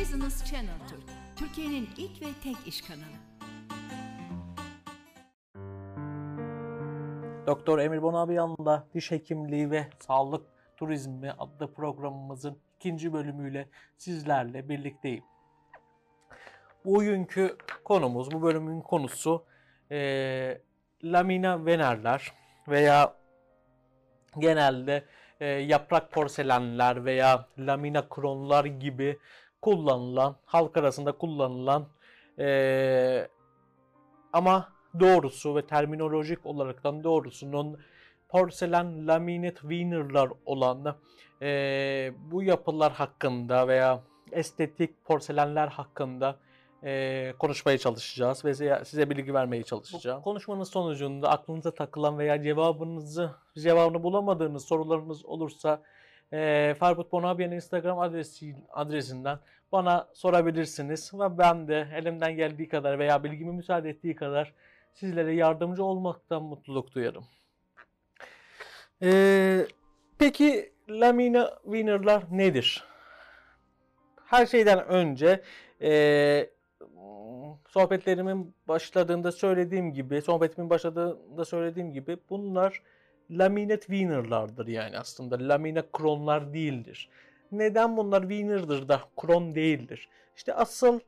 Business Channel Türk, Türkiye'nin ilk ve tek iş kanalı. Doktor Emir Bonabiyan'la Diş Hekimliği ve Sağlık Turizmi adlı programımızın ikinci bölümüyle sizlerle birlikteyim. Bugünkü konumuz, bu bölümün konusu e, lamina venerler veya genelde e, yaprak porselenler veya lamina kronlar gibi kullanılan, halk arasında kullanılan e, ama doğrusu ve terminolojik olaraktan doğrusunun porselen laminate veneer'lar olan e, bu yapılar hakkında veya estetik porselenler hakkında e, konuşmaya çalışacağız ve size, size bilgi vermeye çalışacağım. Bu konuşmanın sonucunda aklınıza takılan veya cevabınızı cevabını bulamadığınız sorularınız olursa e, Farbut Bonabia'nın Instagram adresi, adresinden bana sorabilirsiniz ve ben de elimden geldiği kadar veya bilgimi müsaade ettiği kadar sizlere yardımcı olmaktan mutluluk duyarım. Ee, peki lamina veneer'lar nedir? Her şeyden önce e, sohbetlerimin başladığında söylediğim gibi, sohbetimin başladığında söylediğim gibi bunlar laminate veneer'lardır yani aslında lamina kronlar değildir. Neden bunlar veneer'dır da kron değildir? İşte asıl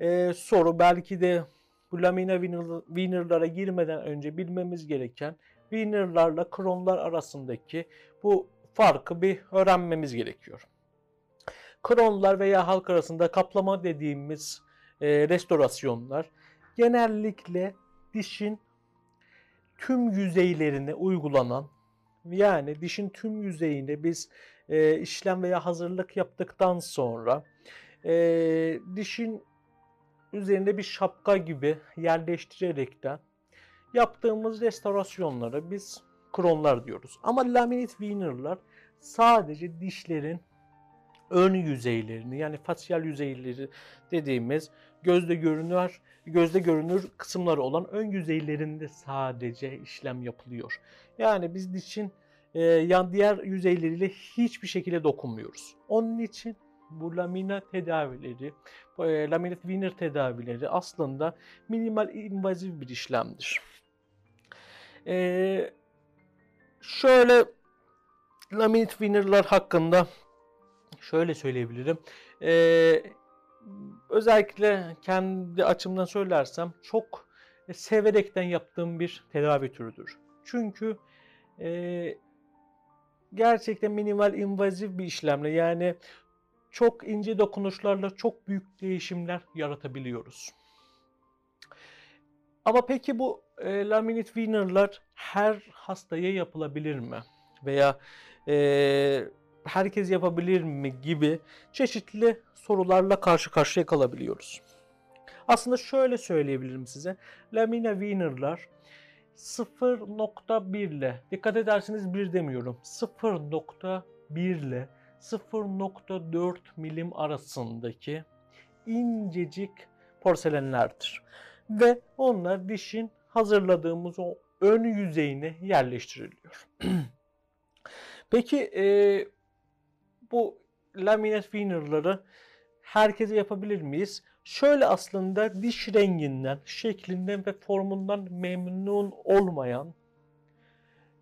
e, soru belki de bu lamina veneer'lara girmeden önce bilmemiz gereken veneer'larla kronlar arasındaki bu farkı bir öğrenmemiz gerekiyor. Kronlar veya halk arasında kaplama dediğimiz e, restorasyonlar genellikle dişin tüm yüzeylerine uygulanan yani dişin tüm yüzeyine biz e, işlem veya hazırlık yaptıktan sonra e, dişin üzerinde bir şapka gibi yerleştirerekten yaptığımız restorasyonlara biz kronlar diyoruz. Ama laminate veneer'lar sadece dişlerin ön yüzeylerini yani fasyal yüzeyleri dediğimiz gözde görünür gözde görünür kısımları olan ön yüzeylerinde sadece işlem yapılıyor. Yani biz dişin e, yan diğer yüzeyleriyle hiçbir şekilde dokunmuyoruz. Onun için bu lamina tedavileri, e, laminate veneer tedavileri aslında minimal invazif bir işlemdir. E, şöyle laminate veneer'lar hakkında şöyle söyleyebilirim. Ee, özellikle kendi açımdan söylersem çok severekten yaptığım bir tedavi türüdür. Çünkü e, gerçekten minimal invazif bir işlemle yani çok ince dokunuşlarla çok büyük değişimler yaratabiliyoruz. Ama peki bu e, laminate veneer'lar her hastaya yapılabilir mi? Veya e, herkes yapabilir mi gibi çeşitli sorularla karşı karşıya kalabiliyoruz. Aslında şöyle söyleyebilirim size. Lamina veneer'lar 0.1 ile dikkat ederseniz 1 demiyorum. 0.1 ile 0.4 milim arasındaki incecik porselenlerdir. Ve onlar dişin hazırladığımız o ön yüzeyine yerleştiriliyor. Peki e, bu laminate veneer'ları herkese yapabilir miyiz? Şöyle aslında diş renginden, şeklinden ve formundan memnun olmayan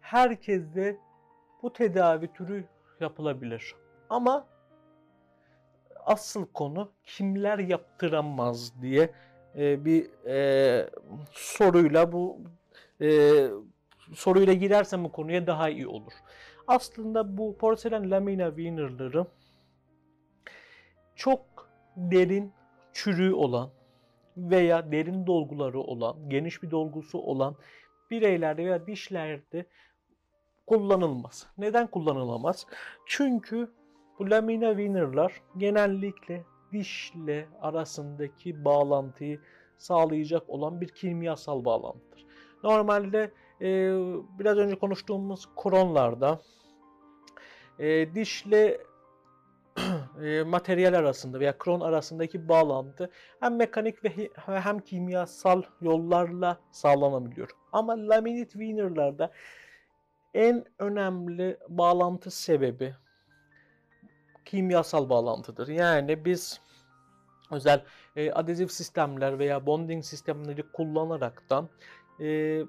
herkeste bu tedavi türü yapılabilir. Ama asıl konu kimler yaptıramaz diye e, bir e, soruyla bu e, soruyla girersem bu konuya daha iyi olur. Aslında bu porselen lamina veneer'ları çok derin çürüğü olan veya derin dolguları olan, geniş bir dolgusu olan bireylerde veya dişlerde kullanılmaz. Neden kullanılamaz? Çünkü bu lamina veneer'lar genellikle dişle arasındaki bağlantıyı sağlayacak olan bir kimyasal bağlantıdır. Normalde e, biraz önce konuştuğumuz kronlarda e, dişle materyal arasında veya kron arasındaki bağlantı hem mekanik ve hem kimyasal yollarla sağlanabiliyor. Ama laminate veneer'larda en önemli bağlantı sebebi kimyasal bağlantıdır. Yani biz özel e, adezif sistemler veya bonding sistemleri kullanaraktan e,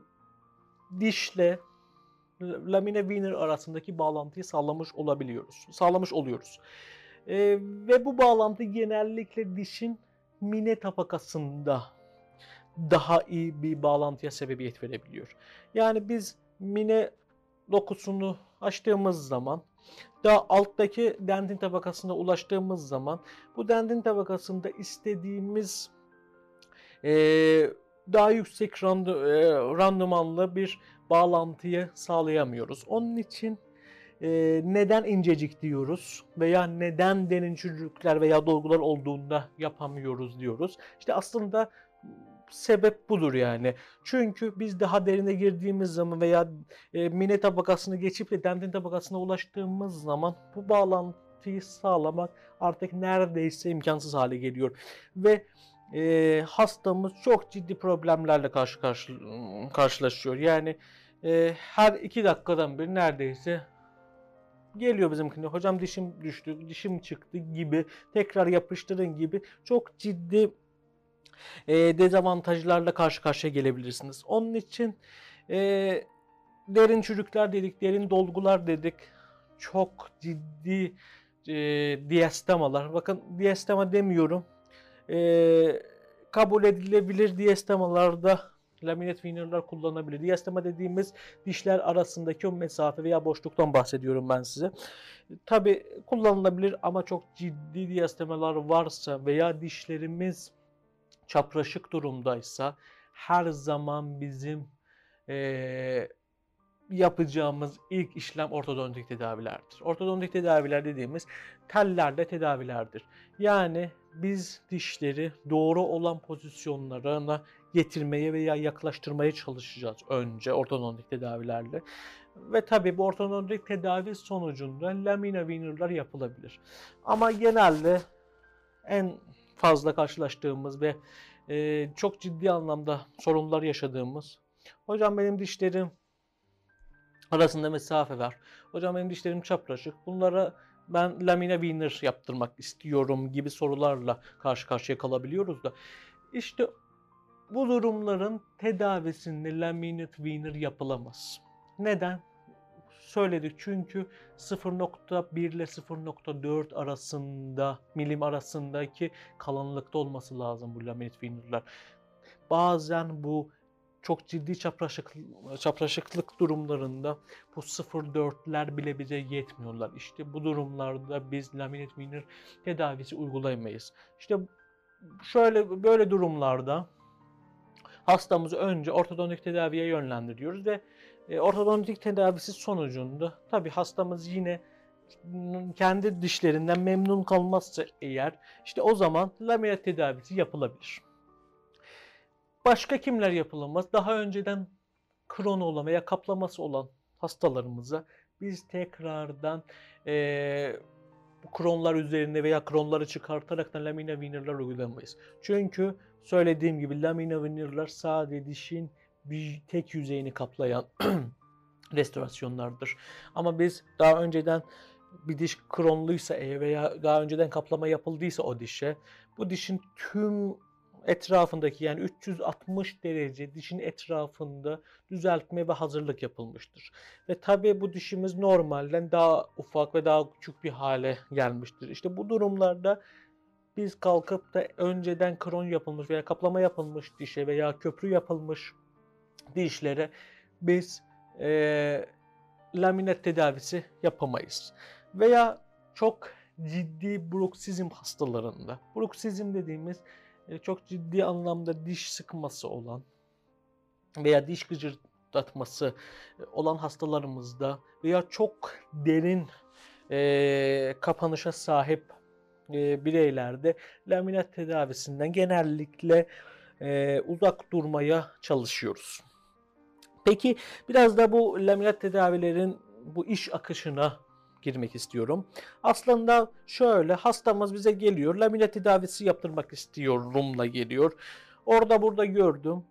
dişle lamine veiner arasındaki bağlantıyı sağlamış olabiliyoruz. Sağlamış oluyoruz. E, ve bu bağlantı genellikle dişin mine tabakasında daha iyi bir bağlantıya sebebiyet verebiliyor. Yani biz mine dokusunu açtığımız zaman daha alttaki dentin tabakasına ulaştığımız zaman bu dentin tabakasında istediğimiz e, daha yüksek randu, e, randımanlı bir bağlantıyı sağlayamıyoruz. Onun için e, neden incecik diyoruz veya neden derin çürükler veya dolgular olduğunda yapamıyoruz diyoruz. İşte aslında sebep budur yani. Çünkü biz daha derine girdiğimiz zaman veya e, mine tabakasını geçip de dentin tabakasına ulaştığımız zaman bu bağlantıyı sağlamak artık neredeyse imkansız hale geliyor. Ve e, hastamız çok ciddi problemlerle karşı, karşı karşılaşıyor. Yani e, her iki dakikadan bir neredeyse geliyor bizimkine. Hocam dişim düştü, dişim çıktı gibi tekrar yapıştırın gibi çok ciddi e, dezavantajlarla karşı karşıya gelebilirsiniz. Onun için e, derin çürükler dedik, derin dolgular dedik. Çok ciddi e, diastemalar. Bakın diastema demiyorum. E, kabul edilebilir diastemalarda laminat veneer'lar kullanabilir. Diastema dediğimiz dişler arasındaki o mesafe veya boşluktan bahsediyorum ben size. Tabi kullanılabilir ama çok ciddi diastemalar varsa veya dişlerimiz çapraşık durumdaysa her zaman bizim e, yapacağımız ilk işlem ortodontik tedavilerdir. Ortodontik tedaviler dediğimiz tellerle tedavilerdir. Yani biz dişleri doğru olan pozisyonlarına getirmeye veya yaklaştırmaya çalışacağız önce ortodontik tedavilerle. Ve tabii bu ortodontik tedavi sonucunda lamina veneer'lar yapılabilir. Ama genelde en fazla karşılaştığımız ve e, çok ciddi anlamda sorunlar yaşadığımız hocam benim dişlerim arasında mesafe var. Hocam benim dişlerim çapraşık. Bunlara ben lamina veneer yaptırmak istiyorum gibi sorularla karşı karşıya kalabiliyoruz da işte bu durumların tedavisinde laminate veneer yapılamaz. Neden? söyledik çünkü 0.1 ile 0.4 arasında milim arasındaki kalınlıkta olması lazım bu laminat veneer'lar. Bazen bu çok ciddi çapraşık, çapraşıklık durumlarında bu 0.4'ler bile bize yetmiyorlar. İşte bu durumlarda biz laminat veneer tedavisi uygulayamayız. İşte şöyle böyle durumlarda hastamızı önce ortodontik tedaviye yönlendiriyoruz ve e, ortodontik tedavisi sonucunda tabi hastamız yine kendi dişlerinden memnun kalmazsa eğer işte o zaman laminat tedavisi yapılabilir. Başka kimler yapılamaz? Daha önceden kronu olan veya kaplaması olan hastalarımıza biz tekrardan e, kronlar üzerinde veya kronları çıkartarak da lamina veneer'lar uygulamayız. Çünkü söylediğim gibi lamina veneer'lar sadece dişin bir tek yüzeyini kaplayan restorasyonlardır. Ama biz daha önceden bir diş kronluysa veya daha önceden kaplama yapıldıysa o dişe bu dişin tüm etrafındaki yani 360 derece dişin etrafında düzeltme ve hazırlık yapılmıştır. Ve tabi bu dişimiz normalden daha ufak ve daha küçük bir hale gelmiştir. İşte bu durumlarda biz kalkıp da önceden kron yapılmış veya kaplama yapılmış dişe veya köprü yapılmış dişlere biz e, laminat tedavisi yapamayız. Veya çok ciddi bruksizm hastalarında. Bruksizm dediğimiz çok ciddi anlamda diş sıkması olan veya diş gıcırdatması e, olan hastalarımızda veya çok derin e, kapanışa sahip e, bireylerde laminat tedavisinden genellikle e, uzak durmaya çalışıyoruz. Peki biraz da bu laminat tedavilerin bu iş akışına girmek istiyorum. Aslında şöyle hastamız bize geliyor. Laminat tedavisi yaptırmak istiyorumla geliyor. Orada burada gördüm.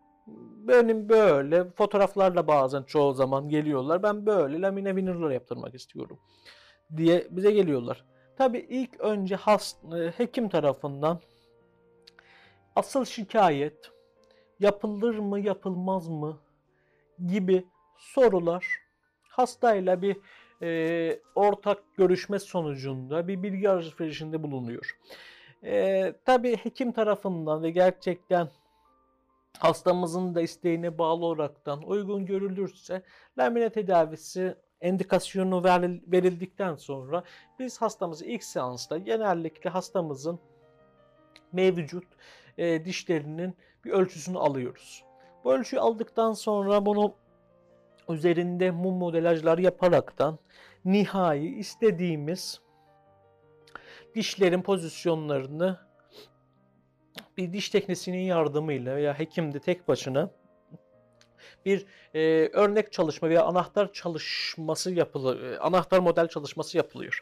Benim böyle fotoğraflarla bazen çoğu zaman geliyorlar. Ben böyle lamine veneer'lar yaptırmak istiyorum diye bize geliyorlar. Tabii ilk önce hast, hekim tarafından asıl şikayet yapılır mı yapılmaz mı gibi sorular hastayla bir e, ortak görüşme sonucunda bir bilgi alışverişinde bulunuyor. E, tabii hekim tarafından ve gerçekten hastamızın da isteğine bağlı olaraktan uygun görülürse lamine tedavisi endikasyonu verildikten sonra biz hastamızı ilk seansta genellikle hastamızın mevcut e, dişlerinin bir ölçüsünü alıyoruz. Bu ölçüyü aldıktan sonra bunu üzerinde mum modelajlar yaparaktan nihai istediğimiz dişlerin pozisyonlarını bir diş teknisinin yardımıyla veya hekim de tek başına bir e, örnek çalışma veya anahtar çalışması yapılıyor. E, anahtar model çalışması yapılıyor.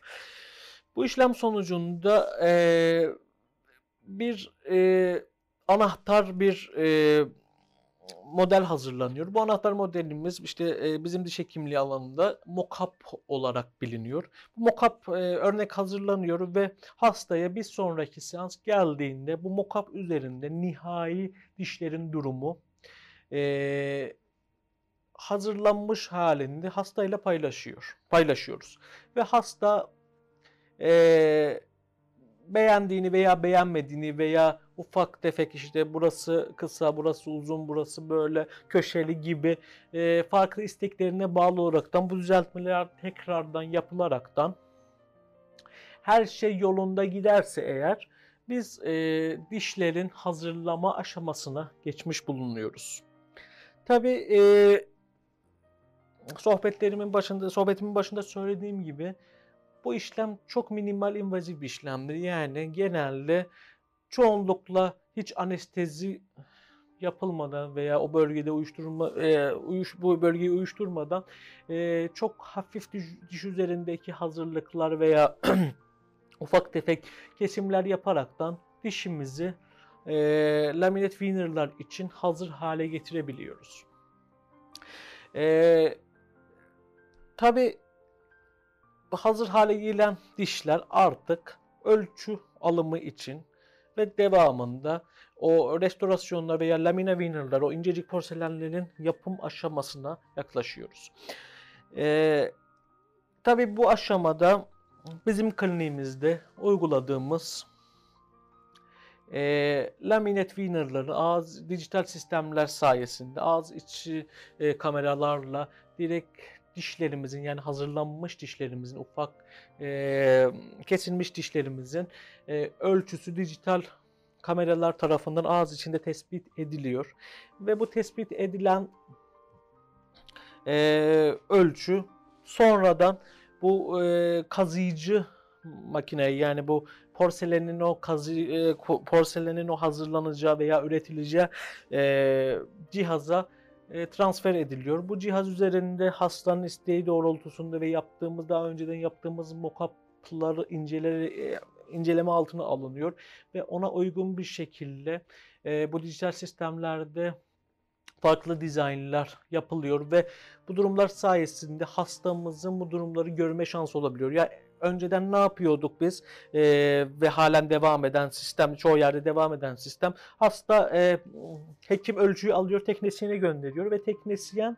Bu işlem sonucunda e, bir e, anahtar bir e, model hazırlanıyor. Bu anahtar modelimiz işte e, bizim diş hekimliği alanında mockup olarak biliniyor. Bu mockup e, örnek hazırlanıyor ve hastaya bir sonraki seans geldiğinde bu mockup üzerinde nihai dişlerin durumu e, hazırlanmış halinde hastayla paylaşıyor, paylaşıyoruz. Ve hasta e, beğendiğini veya beğenmediğini veya ufak tefek işte burası kısa, burası uzun, burası böyle köşeli gibi e, farklı isteklerine bağlı olaraktan bu düzeltmeler tekrardan yapılaraktan her şey yolunda giderse eğer biz e, dişlerin hazırlama aşamasına geçmiş bulunuyoruz. Tabi e, sohbetlerimin başında sohbetimin başında söylediğim gibi bu işlem çok minimal invazif bir işlemdir. Yani genelde çoğunlukla hiç anestezi yapılmadan veya o bölgede uyuşturma e, uyuş bu bölgeyi uyuşturmadan e, çok hafif diş, diş üzerindeki hazırlıklar veya ufak tefek kesimler yaparaktan dişimizi e, laminate winner'lar için hazır hale getirebiliyoruz. E, Tabi hazır hale gelen dişler artık ölçü alımı için ve devamında o restorasyonlar veya lamina winner'lar, o incecik porselenlerin yapım aşamasına yaklaşıyoruz. Ee, Tabi bu aşamada bizim kliniğimizde uyguladığımız e, laminate winner'ları ağız dijital sistemler sayesinde ağız içi e, kameralarla direkt dişlerimizin yani hazırlanmış dişlerimizin ufak e, kesilmiş dişlerimizin e, ölçüsü dijital kameralar tarafından ağız içinde tespit ediliyor. Ve bu tespit edilen e, ölçü sonradan bu e, kazıyıcı makineye yani bu porselenin o kazı e, porselenin o hazırlanacağı veya üretileceği e, cihaza transfer ediliyor. Bu cihaz üzerinde hastanın isteği doğrultusunda ve yaptığımız daha önceden yaptığımız mockup'ları e, inceleme altına alınıyor ve ona uygun bir şekilde e, bu dijital sistemlerde farklı dizaynlar yapılıyor ve bu durumlar sayesinde hastamızın bu durumları görme şansı olabiliyor. Ya yani önceden ne yapıyorduk biz e, ve halen devam eden sistem, çoğu yerde devam eden sistem. Hasta e, hekim ölçüyü alıyor, teknisyene gönderiyor ve teknisyen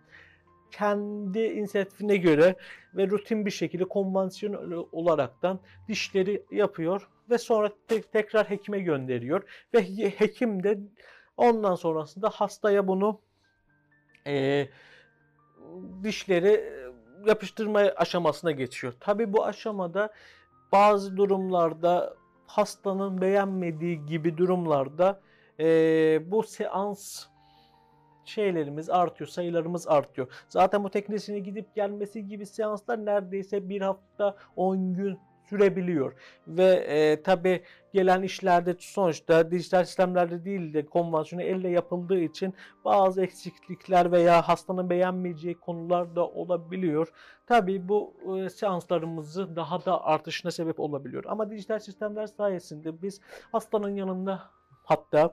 kendi inisiyatifine göre ve rutin bir şekilde konvansiyonel olaraktan dişleri yapıyor ve sonra te- tekrar hekime gönderiyor ve hekim de ondan sonrasında hastaya bunu e, dişleri yapıştırma aşamasına geçiyor. Tabi bu aşamada bazı durumlarda hastanın beğenmediği gibi durumlarda e, bu seans şeylerimiz artıyor, sayılarımız artıyor. Zaten bu teknisine gidip gelmesi gibi seanslar neredeyse bir hafta 10 gün sürebiliyor. Ve e, tabi gelen işlerde sonuçta dijital sistemlerde değil de konvansiyonu elle yapıldığı için bazı eksiklikler veya hastanın beğenmeyeceği konular da olabiliyor. Tabi bu e, seanslarımızı daha da artışına sebep olabiliyor. Ama dijital sistemler sayesinde biz hastanın yanında hatta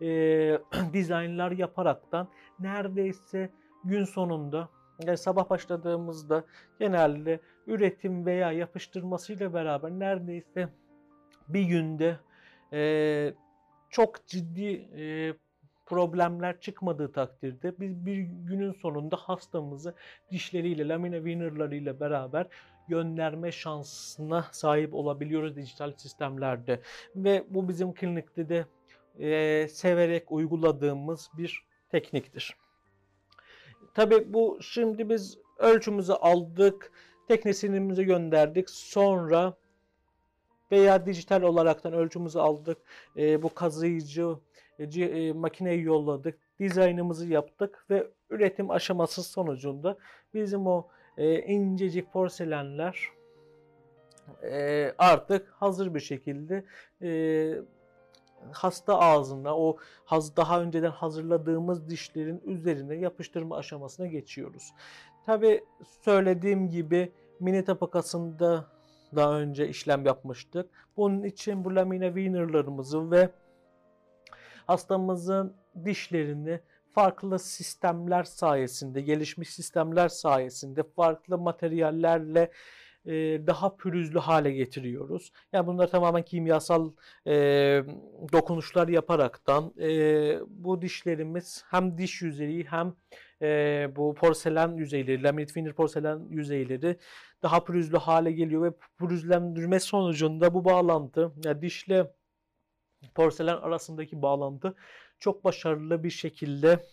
e, dizaynlar yaparaktan neredeyse gün sonunda yani sabah başladığımızda genelde üretim veya yapıştırmasıyla beraber neredeyse bir günde e, çok ciddi e, problemler çıkmadığı takdirde biz bir günün sonunda hastamızı dişleriyle, lamina winnerlarıyla beraber gönderme şansına sahip olabiliyoruz dijital sistemlerde. Ve bu bizim klinikte de e, severek uyguladığımız bir tekniktir. Tabi bu şimdi biz ölçümüzü aldık, teknisyenimize gönderdik. Sonra veya dijital olaraktan ölçümüzü aldık. E, bu kazıyıcı e, e, makineyi yolladık. Dizaynımızı yaptık ve üretim aşaması sonucunda bizim o e, incecik porselenler e, artık hazır bir şekilde e, hasta ağzına o daha önceden hazırladığımız dişlerin üzerine yapıştırma aşamasına geçiyoruz. Tabi söylediğim gibi mini tabakasında daha önce işlem yapmıştık. Bunun için bu lamina winner'larımızı ve hastamızın dişlerini farklı sistemler sayesinde, gelişmiş sistemler sayesinde farklı materyallerle e, daha pürüzlü hale getiriyoruz. Yani bunlar tamamen kimyasal e, dokunuşlar yaparaktan e, bu dişlerimiz hem diş yüzeyi hem e, bu porselen yüzeyleri, laminate veneer porselen yüzeyleri daha pürüzlü hale geliyor ve pürüzlendirme sonucunda bu bağlantı yani dişle porselen arasındaki bağlantı çok başarılı bir şekilde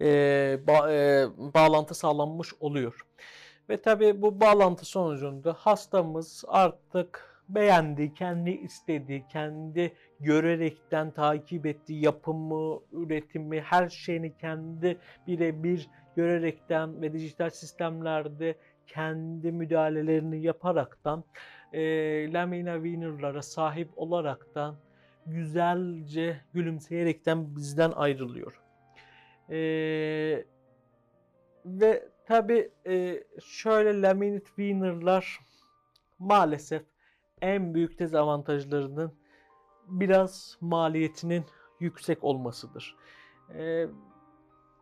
e, ba, e, bağlantı sağlanmış oluyor. Ve tabi bu bağlantı sonucunda hastamız artık beğendi, kendi istedi, kendi görerekten takip ettiği yapımı, üretimi, her şeyini kendi birebir görerekten ve dijital sistemlerde kendi müdahalelerini yaparaktan e, lamina winner'lara sahip olaraktan güzelce gülümseyerekten bizden ayrılıyor. E, ve tabi e, şöyle laminate winner'lar maalesef en büyük dezavantajlarının biraz maliyetinin yüksek olmasıdır. E,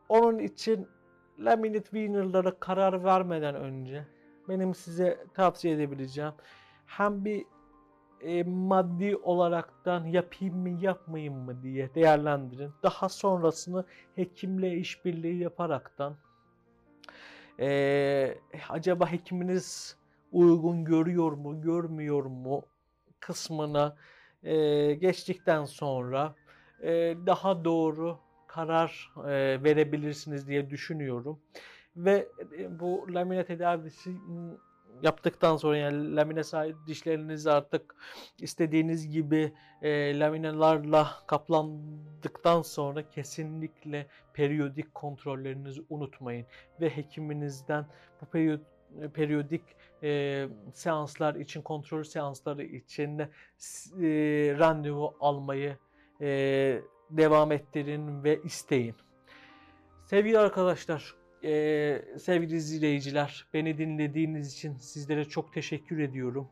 onun için laminate winner'lara karar vermeden önce benim size tavsiye edebileceğim hem bir e, maddi olaraktan yapayım mı yapmayayım mı diye değerlendirin. Daha sonrasını hekimle işbirliği yaparaktan e, acaba hekiminiz uygun görüyor mu görmüyor mu kısmına e, geçtikten sonra e, daha doğru karar e, verebilirsiniz diye düşünüyorum. Ve e, bu lamine tedavisi yaptıktan sonra yani lamine sahip dişleriniz artık istediğiniz gibi e, laminalarla kaplandıktan sonra kesinlikle periyodik kontrollerinizi unutmayın ve hekiminizden bu periyod periyodik e, seanslar için kontrol seansları için e, randevu almayı e, devam ettirin ve isteyin. Sevgili arkadaşlar, ee, sevgili izleyiciler, beni dinlediğiniz için sizlere çok teşekkür ediyorum.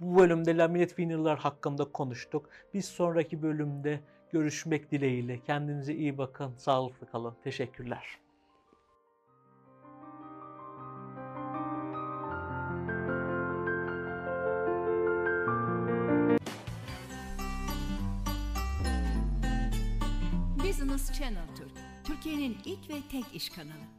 Bu bölümde laminate vinyl'lar hakkında konuştuk. Bir sonraki bölümde görüşmek dileğiyle. Kendinize iyi bakın, sağlıklı kalın. Teşekkürler. Business Channel Türk, Türkiye'nin ilk ve tek iş kanalı.